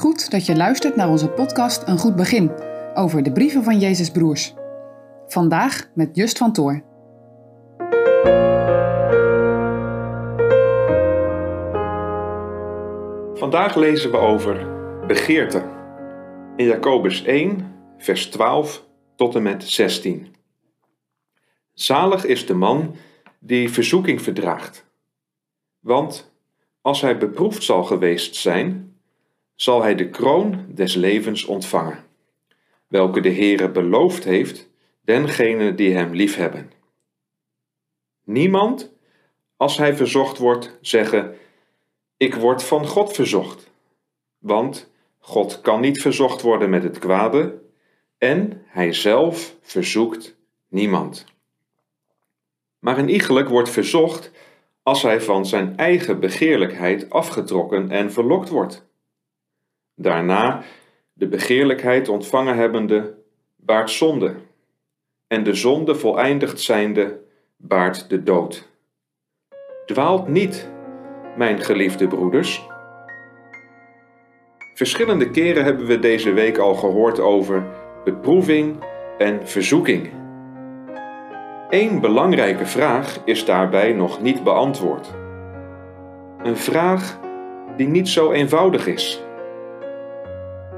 Goed dat je luistert naar onze podcast Een Goed Begin over de brieven van Jezus Broers. Vandaag met Just van Toor. Vandaag lezen we over begeerte in Jacobus 1, vers 12 tot en met 16. Zalig is de man die verzoeking verdraagt, want als hij beproefd zal geweest zijn, zal hij de kroon des levens ontvangen, welke de Heere beloofd heeft dengenen die hem liefhebben. Niemand, als hij verzocht wordt, zeggen: Ik word van God verzocht, want God kan niet verzocht worden met het kwade en hij zelf verzoekt niemand. Maar een iegelijk wordt verzocht als hij van zijn eigen begeerlijkheid afgetrokken en verlokt wordt. Daarna, de begeerlijkheid ontvangen hebbende, baart zonde, en de zonde voleindigd zijnde, baart de dood. Dwaalt niet, mijn geliefde broeders. Verschillende keren hebben we deze week al gehoord over beproeving en verzoeking. Eén belangrijke vraag is daarbij nog niet beantwoord. Een vraag die niet zo eenvoudig is.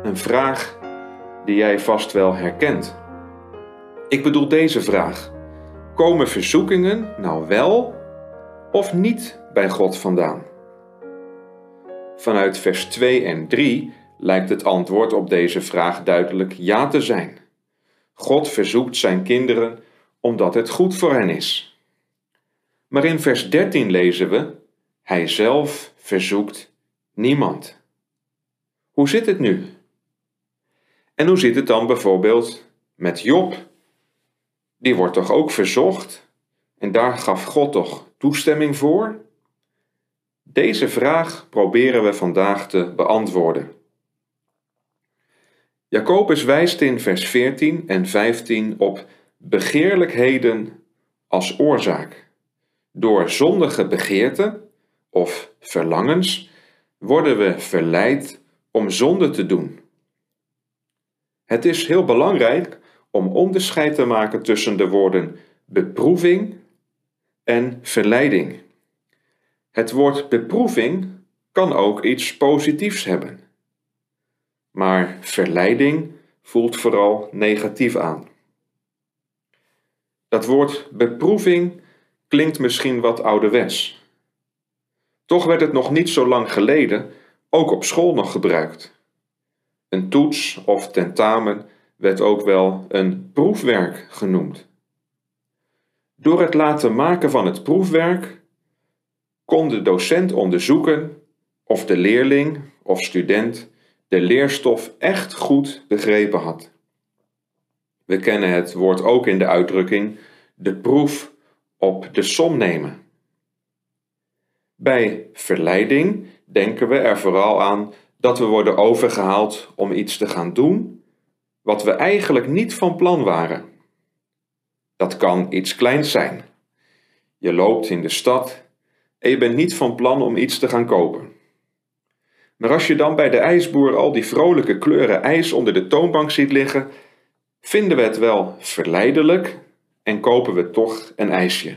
Een vraag die jij vast wel herkent. Ik bedoel deze vraag: komen verzoekingen nou wel of niet bij God vandaan? Vanuit vers 2 en 3 lijkt het antwoord op deze vraag duidelijk ja te zijn. God verzoekt zijn kinderen omdat het goed voor hen is. Maar in vers 13 lezen we: Hij zelf verzoekt niemand. Hoe zit het nu? En hoe zit het dan bijvoorbeeld met Job? Die wordt toch ook verzocht? En daar gaf God toch toestemming voor? Deze vraag proberen we vandaag te beantwoorden. Jacobus wijst in vers 14 en 15 op begeerlijkheden als oorzaak. Door zondige begeerten of verlangens worden we verleid om zonde te doen. Het is heel belangrijk om onderscheid te maken tussen de woorden beproeving en verleiding. Het woord beproeving kan ook iets positiefs hebben. Maar verleiding voelt vooral negatief aan. Dat woord beproeving klinkt misschien wat ouderwets. Toch werd het nog niet zo lang geleden ook op school nog gebruikt. Een toets of tentamen werd ook wel een proefwerk genoemd. Door het laten maken van het proefwerk kon de docent onderzoeken of de leerling of student de leerstof echt goed begrepen had. We kennen het woord ook in de uitdrukking de proef op de som nemen. Bij verleiding denken we er vooral aan dat we worden overgehaald om iets te gaan doen wat we eigenlijk niet van plan waren. Dat kan iets kleins zijn. Je loopt in de stad en je bent niet van plan om iets te gaan kopen. Maar als je dan bij de ijsboer al die vrolijke kleuren ijs onder de toonbank ziet liggen, vinden we het wel verleidelijk en kopen we toch een ijsje.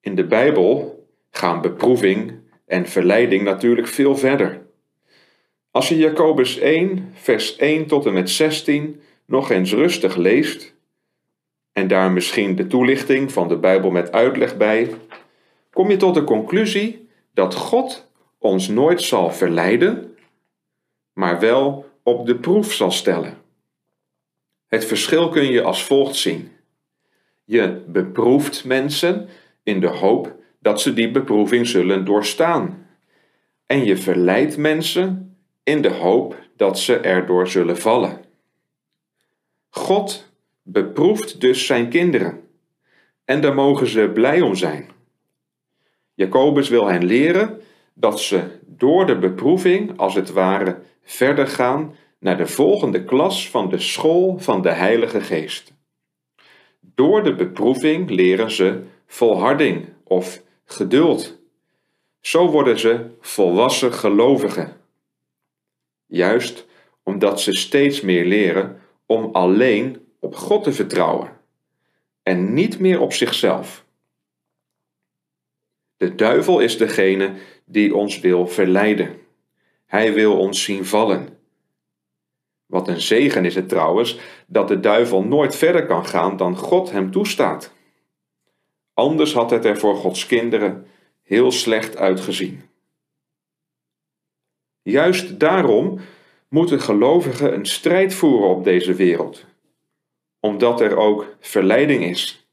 In de Bijbel gaan beproeving en verleiding natuurlijk veel verder. Als je Jacobus 1, vers 1 tot en met 16 nog eens rustig leest, en daar misschien de toelichting van de Bijbel met uitleg bij, kom je tot de conclusie dat God ons nooit zal verleiden, maar wel op de proef zal stellen. Het verschil kun je als volgt zien. Je beproeft mensen in de hoop dat ze die beproeving zullen doorstaan. En je verleidt mensen in de hoop dat ze erdoor zullen vallen. God beproeft dus zijn kinderen. En daar mogen ze blij om zijn. Jacobus wil hen leren dat ze door de beproeving, als het ware, verder gaan naar de volgende klas van de school van de Heilige Geest. Door de beproeving leren ze volharding of geduld. Zo worden ze volwassen gelovigen. juist omdat ze steeds meer leren om alleen op God te vertrouwen en niet meer op zichzelf. De duivel is degene die ons wil verleiden. Hij wil ons zien vallen. Wat een zegen is het trouwens dat de duivel nooit verder kan gaan dan God hem toestaat. Anders had het er voor Gods kinderen heel slecht uitgezien. Juist daarom moeten gelovigen een strijd voeren op deze wereld, omdat er ook verleiding is.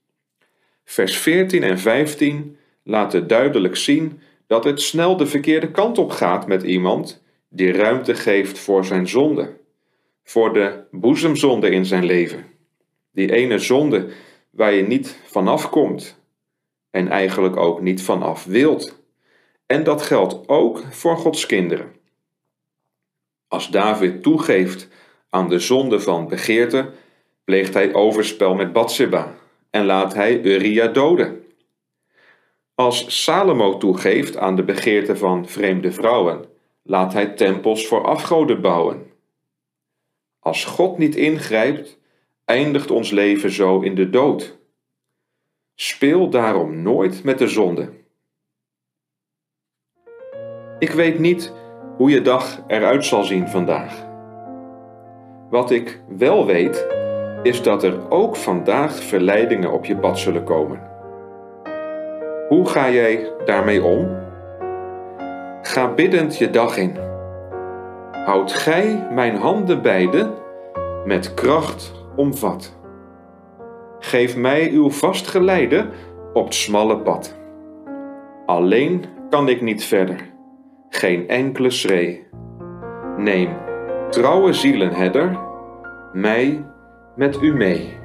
Vers 14 en 15 laten duidelijk zien dat het snel de verkeerde kant op gaat met iemand die ruimte geeft voor zijn zonde, voor de boezemzonde in zijn leven. Die ene zonde waar je niet vanaf komt en eigenlijk ook niet vanaf wilt. En dat geldt ook voor Gods kinderen. Als David toegeeft aan de zonde van begeerte, pleegt hij overspel met Bathsheba en laat hij Uria doden. Als Salomo toegeeft aan de begeerte van vreemde vrouwen, laat hij tempels voor afgoden bouwen. Als God niet ingrijpt, eindigt ons leven zo in de dood. Speel daarom nooit met de zonde. Ik weet niet hoe je dag eruit zal zien vandaag. Wat ik wel weet, is dat er ook vandaag verleidingen op je pad zullen komen. Hoe ga jij daarmee om? Ga biddend je dag in. Houd gij mijn handen beide met kracht omvat. Geef mij uw vast geleide op het smalle pad. Alleen kan ik niet verder geen enkele schree. Neem, trouwe zielenherder, mij met u mee.